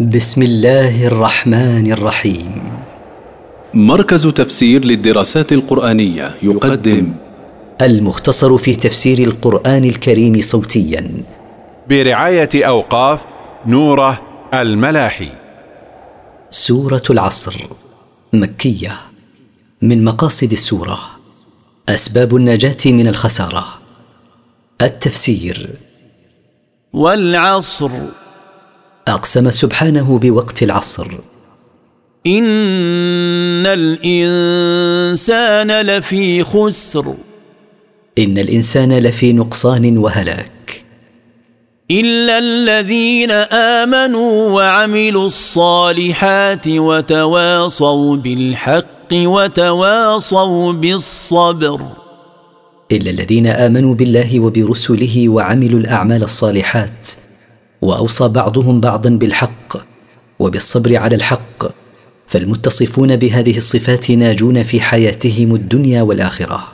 بسم الله الرحمن الرحيم. مركز تفسير للدراسات القرآنية يقدم. المختصر في تفسير القرآن الكريم صوتيا. برعاية أوقاف نوره الملاحي. سورة العصر مكية. من مقاصد السورة أسباب النجاة من الخسارة. التفسير. والعصر. أقسم سبحانه بوقت العصر. إن الإنسان لفي خسر. إن الإنسان لفي نقصان وهلاك. إلا الذين آمنوا وعملوا الصالحات وتواصوا بالحق وتواصوا بالصبر. إلا الذين آمنوا بالله وبرسله وعملوا الأعمال الصالحات وأوصى بعضهم بعضا بالحق وبالصبر على الحق فالمتصفون بهذه الصفات ناجون في حياتهم الدنيا والآخرة.